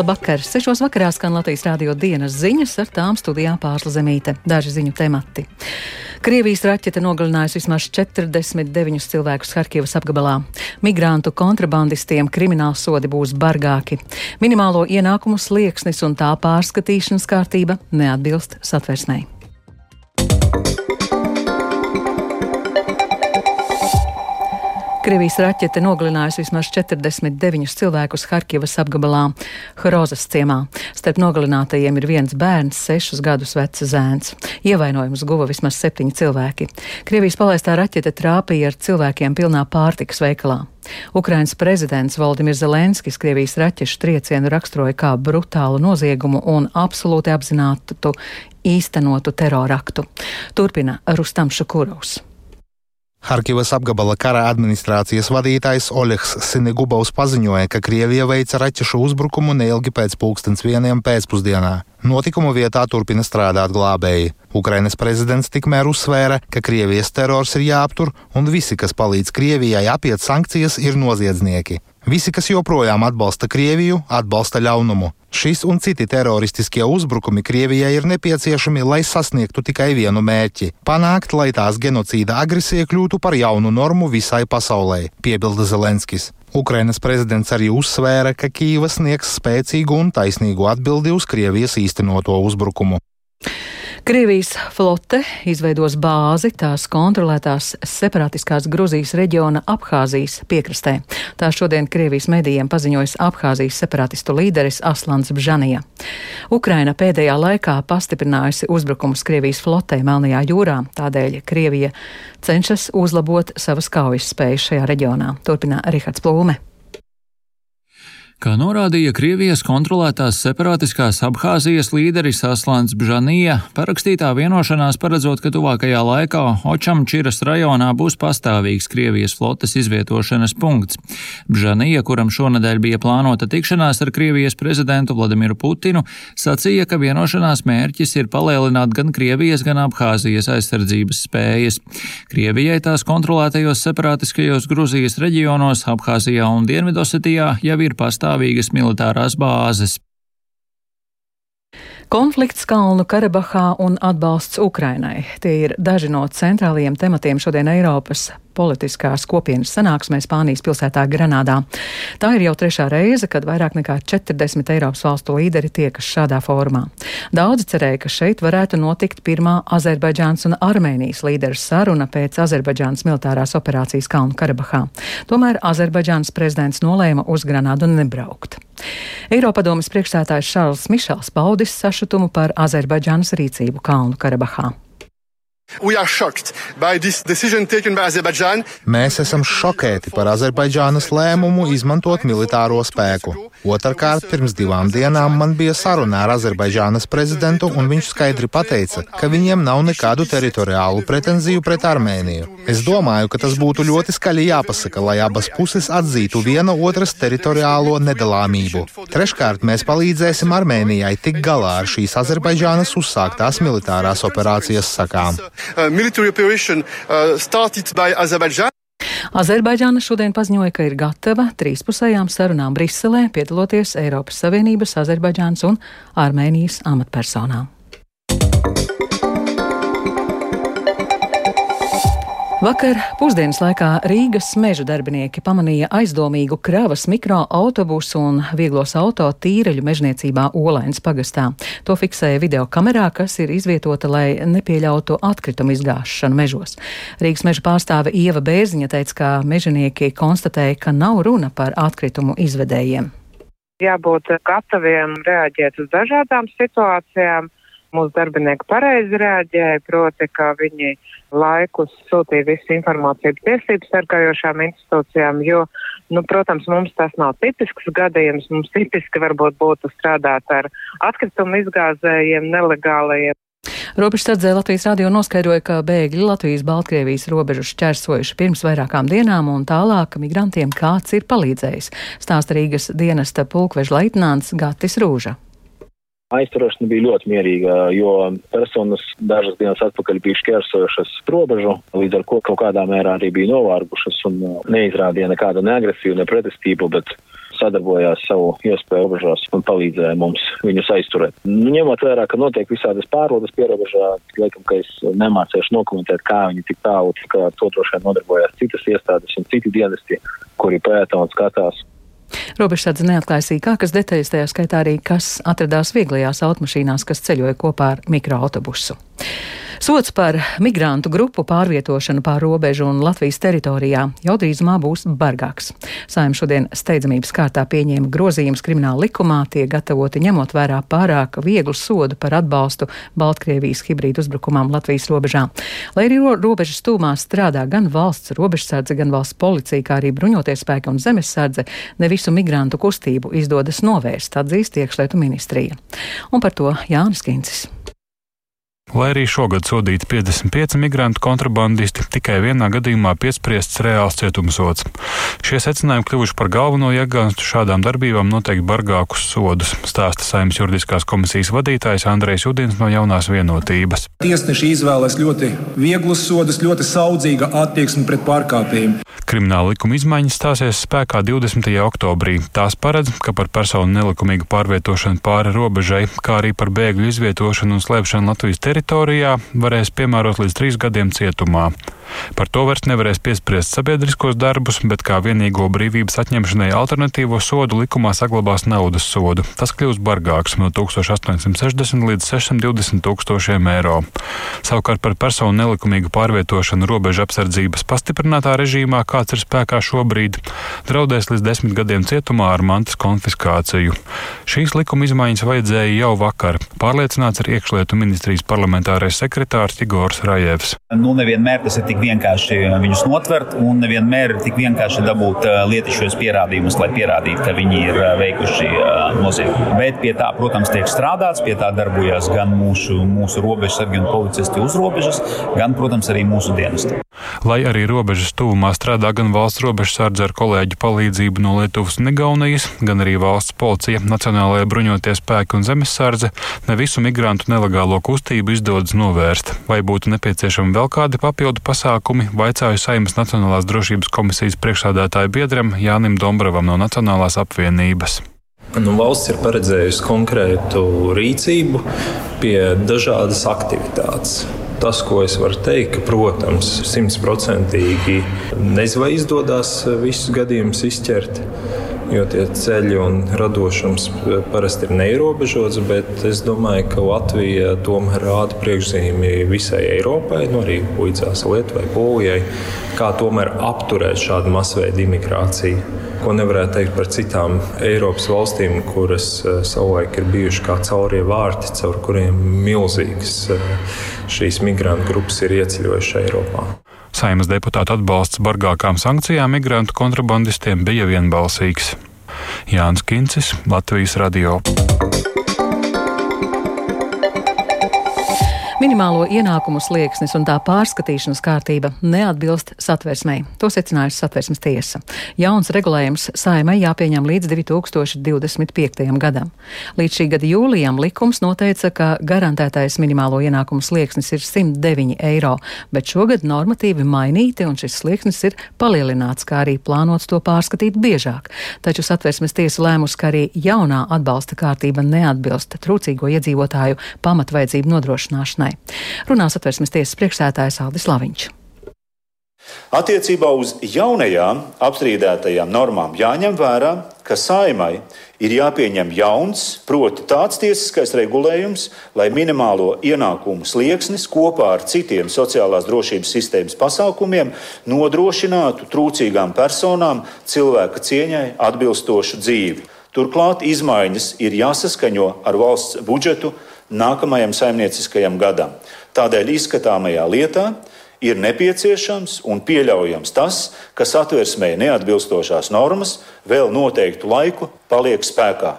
Labvakar! Sešos vakarā skan Latvijas rādio dienas ziņas, ar tām studijā pārsla zemīte. Daži ziņu temati. Krievijas raķete nogalinājusi vismaz 49 cilvēkus Harkivas apgabalā. Migrantu kontrabandistiem krimināla sodi būs bargāki. Minimālo ienākumu slieksnis un tā pārskatīšanas kārtība neatbilst satversmei. Krievijas raķete nogalinājusi vismaz 49 cilvēkus Harkivas apgabalā Horozas ciemā. Starp nogalinātajiem ir viens bērns, sešus gadus vecs zēns. Ievainojumus guva vismaz septiņi cilvēki. Krievijas palaistā raķete trāpīja ar cilvēkiem pilnā pārtikas veikalā. Ukrainas prezidents Valdimirs Zelenskis Krievijas raķešu triecienu raksturoja kā brutālu noziegumu un absolūti apzinātu īstenotu teroraktu. Turpina Rustam Šakurovs. Harkivas apgabala kara administrācijas vadītājs Oļegs Sinigubovs paziņoja, ka Krievija veica raķešu uzbrukumu neilgi pēc pulkstens vieniem pēcpusdienā. Notikumu vietā turpina strādāt glābēji. Ukrainas prezidents tikmēr uzsvēra, ka Krievijas terors ir jāaptur un visi, kas palīdz Krievijai apiet sankcijas, ir noziedznieki. Visi, kas joprojām atbalsta Krieviju, atbalsta ļaunumu. Šis un citi teroristiskie uzbrukumi Krievijai ir nepieciešami, lai sasniegtu tikai vienu mērķi - panākt, lai tās genocīda agresija kļūtu par jaunu normu visai pasaulē, piebilda Zelenskis. Ukrainas prezidents arī uzsvēra, ka Kīva sniegs spēcīgu un taisnīgu atbildi uz Krievijas īstenoto uzbrukumu. Krievijas flote izveidos bāzi tās kontrolētās separatiskās Gruzijas reģiona Abhāzijas piekrastē. Tā šodien Krievijas medijiem paziņojas Abhāzijas separatistu līderis Aslans Bžanija. Ukraina pēdējā laikā pastiprinājusi uzbrukumus Krievijas flotei Melnajā jūrā, tādēļ Krievija cenšas uzlabot savas kaujas spējas šajā reģionā. Turpina Rihards Plūme. Kā norādīja Krievijas kontrolētās separātiskās Abhāzijas līderis Aslans Bžanija, parakstītā vienošanās paredzot, ka tuvākajā laikā Očamčiras rajonā būs pastāvīgs Krievijas flotes izvietošanas punkts. Bžanija, kuram šonadēļ bija plānota tikšanās ar Krievijas prezidentu Vladimiru Putinu, sacīja, ka vienošanās mērķis ir palielināt gan Krievijas, gan Abhāzijas aizsardzības spējas. Krievijai tās kontrolētajos separātiskajos Gruzijas reģionos Abhāzijā un Dienvidosetijā jau ir pastāvīgi pastāvīgas militārās bāzes. Konflikts Kalnu Karabahā un atbalsts Ukrainai. Tie ir daži no centrālajiem tematiem šodien Eiropas politiskās kopienas sanāksmē Spānijas pilsētā Granādā. Tā ir jau trešā reize, kad vairāk nekā 40 Eiropas valstu līderi tiekas šādā formā. Daudzi cerēja, ka šeit varētu notikt pirmā Azerbaidžāns un Armēnijas līderu saruna pēc Azerbaidžānas militārās operācijas Kalnu Karabahā. Tomēr Azerbaidžānas prezidents nolēma uz Granādu nebraukt. Eiropadomas priekšsētājs Šārls Mišels paudis sašutumu par Azerbaidžānas rīcību Kalnu Karabahā. Mēs esam šokēti par Azerbaidžānas lēmumu izmantot militāro spēku. Otrakārt, pirms divām dienām man bija saruna ar Azerbaidžānas prezidentu, un viņš skaidri pateica, ka viņiem nav nekādu teritoriālu pretenziju pret Armēniju. Es domāju, ka tas būtu ļoti skaļi jāpasaka, lai abas puses atzītu viena otras teritoriālo nedalāmību. Treškārt, mēs palīdzēsim Armēnijai tik galā ar šīs Azerbaidžānas uzsāktās militārās operācijas sakām. Azerbaidžāna šodien paziņoja, ka ir gatava trīspusējām sarunām Briselē, piedaloties Eiropas Savienības, Azerbaidžānas un Armēnijas amatpersonām. Vakar pusdienas laikā Rīgas meža darbinieki pamanīja aizdomīgu kravas mikroautobusu un vieglos auto tīreļu mežniecībā Olainas pagastā. To fiksēja video kamerā, kas ir izvietota, lai nepieļautu atkritumu izgāšanu mežos. Rīgas meža pārstāve Ieva Bērziņa teica, ka mežonieki konstatēja, ka nav runa par atkritumu izvedējiem. Jābūt gataviem reaģēt uz dažādām situācijām mūsu darbinieki pareizi reaģēja, proti, ka viņi laikus sūtīja visu informāciju tiesību sargājošām institūcijām, jo, nu, protams, mums tas nav tipisks gadījums. Mums tipiski varbūt būtu strādāt ar atkritumu izgāzējiem, nelegālajiem. Robežsardzē Latvijas radio noskaidroja, ka bēgļi Latvijas-Baltkrievijas robežu šķērsojuši pirms vairākām dienām un tālāk migrantiem kāds ir palīdzējis. Stāsta Rīgas dienesta pulkveža leitnants Gatis Rūža. Aizturēšana bija ļoti mierīga, jo personas dažas dienas atpakaļ bija šķērsojušas robežu, līdz ar ko kaut kādā mērā arī bija novārgušas un uh, neizrādīja nekādu neagresīvu, ne pretestību, bet sadarbojās savu iespēju robežās un palīdzēja mums viņus aizturēt. Nu, ņemot vērā, ka notiek visādas pārbaudas pierobežā, laikam, ka es nemācīšu dokumentēt, kā viņi tik tālu, ka to droši vien nodarbojās citas iestādes un citi dienesti, kuri pēta un skatās. Robežsardze neatklāja sīkākas detaļas, tajā skaitā arī, kas atradās vieglajās automašīnās, kas ceļoja kopā ar mikroautobusu. Sots par migrantu grupu pārvietošanu pār robežu un Latvijas teritorijā jau drīzumā būs bargāks. Saim šodien steidzamības kārtā pieņēma grozījumus krimināla likumā, tie gatavoti ņemot vērā pārāk vieglu sodu par atbalstu Baltkrievijas hibrīdu uzbrukumam Latvijas robežā. Lai arī ro robežas tūmā strādā gan valsts robežsardze, gan valsts policija, kā arī bruņoties spēki un zemesardze, ne visu migrantu kustību izdodas novērst, atzīst iekšlietu ministrija. Un par to Jānis Kincis. Lai arī šogad sodīti 55 migrantu kontrabandisti, tikai vienā gadījumā piespriests reāls cietumsots. Šie secinājumi kļuvuši par galveno iegānstu šādām darbībām noteikti bargākus sodus, stāsta Saimnes juridiskās komisijas vadītājs Andrejs Udins no jaunās vienotības. Tiesneši izvēlas ļoti vieglus sodus, ļoti saudzīga attieksme pret pārkāpējiem. Krimināla likuma izmaiņas stāsies spēkā 20. oktobrī. Tās paredz, ka par personu nelikumīgu pārvietošanu pāri robežai, kā arī par bēgļu izvietošanu un slēpšanu Latvijas teritorijā, teritorijā varēs piemērot līdz trīs gadiem cietumā. Par to vairs nevarēs piespriest sabiedriskos darbus, bet kā vienīgo brīvības atņemšanai alternatīvo sodu likumā saglabās naudas sodu. Tas kļūs bargāks no 1860 līdz 620 tūkstošiem eiro. Savukārt par personu nelikumīgu pārvietošanu robežu apsardzības pastiprinātā režīmā, kāds ir spēkā šobrīd, draudēs līdz desmit gadiem cietumā ar mantas konfiskāciju. Šīs likuma izmaiņas vajadzēja jau vakar, pārliecināts ar iekšlietu ministrijas parlamentārais sekretārs Igors Rajevs. Nu, nevienmēr tas ir tik vienkārši viņus notvert, un nevienmēr ir tik vienkārši dabūt lietišķos pierādījumus, lai pierādītu, ka viņi ir veikuši noziegumu. Bet pie tā, protams, tiek strādāts, pie tā darbojas gan mūsu, mūsu robežsargi un policisti uz robežas, gan, protams, arī mūsu dienesti. Lai arī robežas tuvumā strādā gan valsts robežsardze ar kolēģu palīdzību no Lietuvas un Igaunijas, gan arī valsts policija, Nacionālajie bruņotie spēki un zemesardze, ne visu migrantu nelegālo kustību izdodas novērst. Vai būtu nepieciešami vēl kādi papildu pasākumi, vaicāju Saimas Nacionālās drošības komisijas priekšsādātāju biedram Jānim Dombravam no Nacionālās apvienības. Nu, valsts ir paredzējusi konkrētu rīcību pie dažādas aktivitātes. Tas, ko es varu teikt, ka, protams, simtprocentīgi nezinu, vai izdodas visus gadījumus izķert. Jo tie ceļi un radošums parasti ir neierobežots, bet es domāju, ka Latvija tomēr rāda priekšzīmī visai Eiropai, nu arī līdzās Lietuvai, Polijai, kā tomēr apturēt šādu masveidu imigrāciju ko nevarētu teikt par citām Eiropas valstīm, kuras eh, savulaik ir bijušas kā caurie vārti, caur kuriem milzīgas eh, šīs migrantu grupas ir ieceļojušas Eiropā. Saimas deputāta atbalsts bargākām sankcijām migrantu kontrabandistiem bija vienbalsīgs. Jānis Kincis, Latvijas Radio. Minimālo ienākumu slieksnis un tā pārskatīšanas kārtība neatbilst satversmei. To secinājusi satversmes tiesa. Jauns regulējums saimai jāpieņem līdz 2025. gadam. Līdz šī gada jūlijam likums noteica, ka garantētais minimālo ienākumu slieksnis ir 109 eiro, bet šogad normatīvi mainīti un šis slieksnis ir palielināts, kā arī plānots to pārskatīt biežāk. Taču satversmes tiesa lēmus, ka arī jaunā atbalsta kārtība neatbilst trūcīgo iedzīvotāju pamatvajadzību nodrošināšanai saimai. Runās atversmes tiesas priekšsētājs Aldis Laviņš. Attiecībā uz jaunajām apstrīdētajām normām jāņem vērā, ka saimai ir jāpieņem jauns, proti, tāds tiesiskais regulējums, lai minimālo ienākumu slieksnis kopā ar citiem sociālās drošības sistēmas pasākumiem nodrošinātu trūcīgām personām cilvēka cieņai atbilstošu dzīvi. Turklāt izmaiņas ir jāsaskaņo ar valsts budžetu nākamajam saimnieciskajam gadam. Tādēļ izskatāmajā lietā ir nepieciešams un pieļaujams tas, ka satversmē neatbilstošās normas vēl noteiktu laiku paliek spēkā.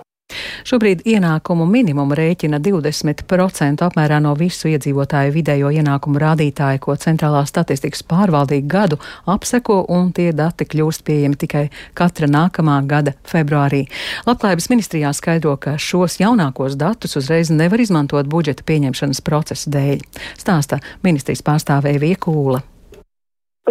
Šobrīd ienākumu minimumu rēķina 20% apmērā no visu iedzīvotāju vidējo ienākumu rādītāju, ko centrālā statistikas pārvaldība gadu apseko, un tie dati kļūst pieejami tikai katra nākamā gada februārī. Labklājības ministrijā skaidro, ka šos jaunākos datus uzreiz nevar izmantot budžeta pieņemšanas procesa dēļ. Stāsta ministrijas pārstāvēja Viekūla.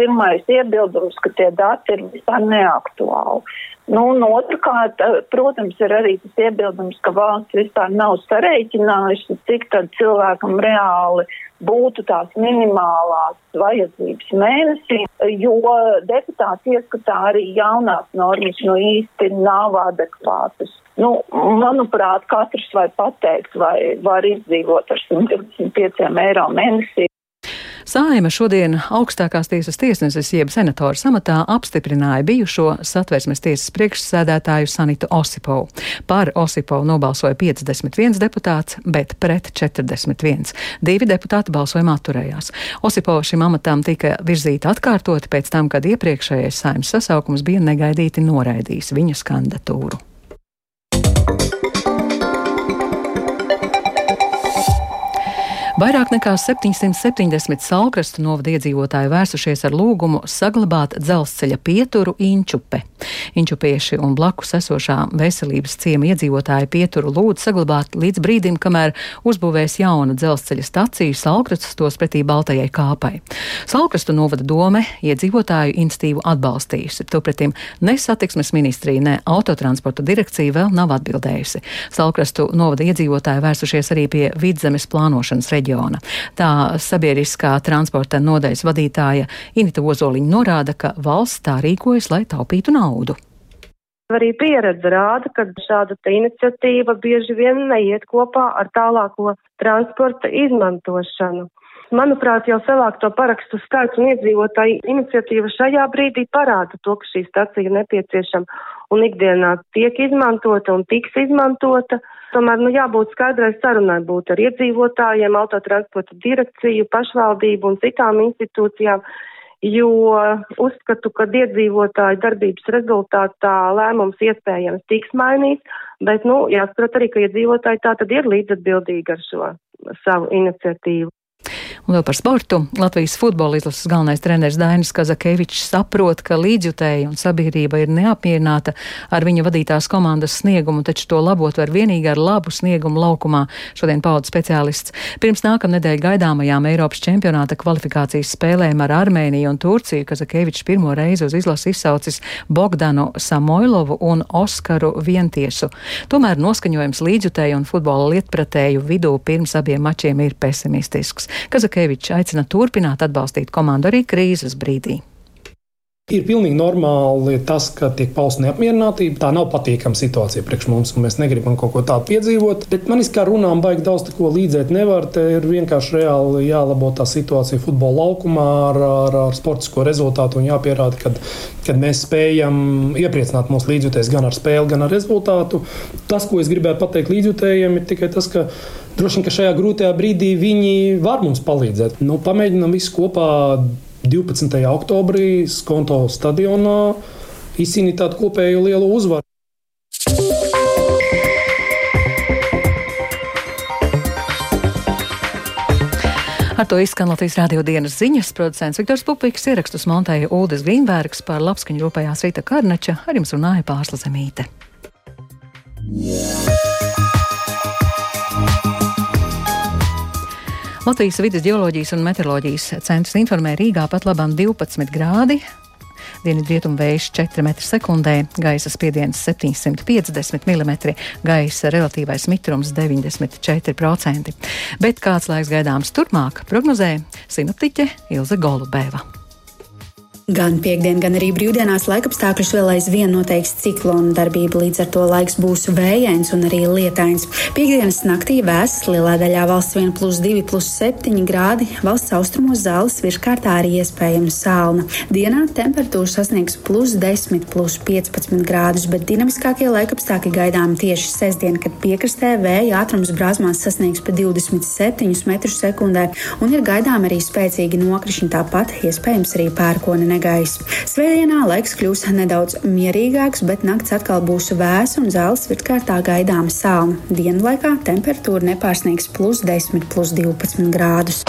pirmais iebildums, ka tie dati ir vispār neaktuāli. Nu, un otrkārt, protams, ir arī tas iebildums, ka valsts vispār nav sareiķinājusi, cik tad cilvēkam reāli būtu tās minimālās vajadzības mēnesī, jo deputāti ieskatā arī jaunās normas nu īsti nav adekvātas. Nu, manuprāt, katrs var pateikt, vai var izdzīvot ar 125 eiro mēnesī. Sāima šodien augstākās tiesas tiesneses jeb senatoru samatā apstiprināja bijušo satversmes tiesas priekšsēdētāju Sanitu Osipovu. Par Osipovu nobalsoja 51 deputāts, bet pret 41. Divi deputāti balsojumā atturējās. Osipova šim amatam tika virzīta atkārtot pēc tam, kad iepriekšējais saimnes sasaukums bija negaidīti noraidījis viņas kandidatūru. Vairāk nekā 770 salkrastu novada iedzīvotāji vērsušies ar lūgumu saglabāt dzelzceļa pieturu Inčupe. Inčupieši un blakus esošā veselības ciema iedzīvotāji pieturu lūdz saglabāt līdz brīdim, kamēr uzbūvēs jaunu dzelzceļa staciju salkrastus tos pretī Baltajai kāpai. Salkrastu novada dome iedzīvotāju institīvu atbalstījusi. Topretim ne satiksmes ministrija, ne autotransporta direkcija vēl nav atbildējusi. Salkrastu novada iedzīvotāji vērsušies arī pie vidzemes plānošanas reģiona reģiona. Tā sabiedriskā transporta nodaļas vadītāja Inita Ozoliņa norāda, ka valsts tā rīkojas, lai taupītu naudu. Arī pieredze rāda, ka šāda iniciatīva bieži vien neiet kopā ar tālāko transporta izmantošanu. Manuprāt, jau savākto parakstu skaits un iedzīvotāju iniciatīva šajā brīdī parāda to, ka šī stacija nepieciešama un ikdienā tiek izmantota un tiks izmantota. Tomēr nu, jābūt skaidrai sarunai būt ar iedzīvotājiem, autotransporta direkciju, pašvaldību un citām institūcijām, jo uzskatu, ka iedzīvotāju darbības rezultātā lēmums iespējams tiks mainīts, bet, nu, jāsaprot arī, ka iedzīvotāji tā tad ir līdzatbildīgi ar šo savu iniciatīvu. Un vēl par sportu. Latvijas futbola izlases galvenais treneris Dainis Kazakevičs saprot, ka līdzjutēji un sabiedrība ir neapmierināta ar viņa vadītās komandas sniegumu, taču to labot var vienīgi ar labu sniegumu laukumā, šodien pauda speciālists. Pirms nākamnedēļ gaidāmajām Eiropas čempionāta kvalifikācijas spēlēm ar Armēniju un Turciju Kazakevičs pirmo reizi uz izlasi izsaucis Bogdanu Samoilovu un Oskaru Vientiesu. Tomēr noskaņojums līdzjutēju un futbola lietpratēju vidū pirms abiem mačiem ir pesimistisks. Kazakevičs Kazakevičs aicina turpināt atbalstīt komandu arī krīzes brīdī. Ir pilnīgi normāli tas, ka tiek pausta neapmierinātība. Tā nav patīkama situācija priekš mums, un mēs negribam kaut ko tādu piedzīvot. Bet man kā runām baigi daudz ko līdzēt nevar. Te ir vienkārši reāli jālabo tā situācija futbola laukumā ar, ar, ar sportisko rezultātu un jāpierāda, ka, kad mēs spējam iepriecināt mūsu līdzjutējus gan ar spēli, gan ar rezultātu. Tas, ko es gribētu pateikt līdzjutējiem, ir tikai tas, ka Droši vien, ka šajā grūtajā brīdī viņi var mums palīdzēt. Nu, pamēģinām visu kopā 12. oktobrī Skonto stadionā izcīnīt tādu kopēju lielu uzvaru. Ar to izskan Latvijas radio dienas ziņas. Producents Viktors Pupiks ierakstus montēja Uldes Grīnbergs par labskaņu rūpējās Rīta Karneča, ar jums runāja Pārsla Zemīte. Yeah. Latvijas vidas geoloģijas un meteoroloģijas centrs informē Rīgā pat labam 12 grādi. Dienvidrietumu vējš 4 m2, gaisa spiediens 750 mm, gaisa relatīvais mitrums 94%. Bet kāds laiks gaidāms turpmāk, prognozē sinoptiķe Ilze Golubēva. Gan piekdien, gan arī brīvdienās laikapstākļus vēl aizvien noteiks ciklona darbība, līdz ar to laiks būs vējains un arī lietains. Piektdienas naktī vēsas lielā daļā valsts 1 plus 2 plus 7 grādi, valsts austrumos zāles virskārtā arī iespējama sālna. Dienā temperatūra sasniegs plus 10, plus 15 grādus, bet dinamiskākie laikapstākļi gaidām tieši sestdien, kad piekrastē vēja ātrums brāzmās sasniegs pa 27 m2 un ir gaidām arī spēcīgi nokrišņi, tāpat iespējams arī negatīvi negaiss. Svētdienā laiks kļūs nedaudz mierīgāks, bet nakts atkal būs vēsa un zāles virskārtā gaidāma sāla. Dienlaikā temperatūra nepārsniegs plus 10, plus 12 grādus.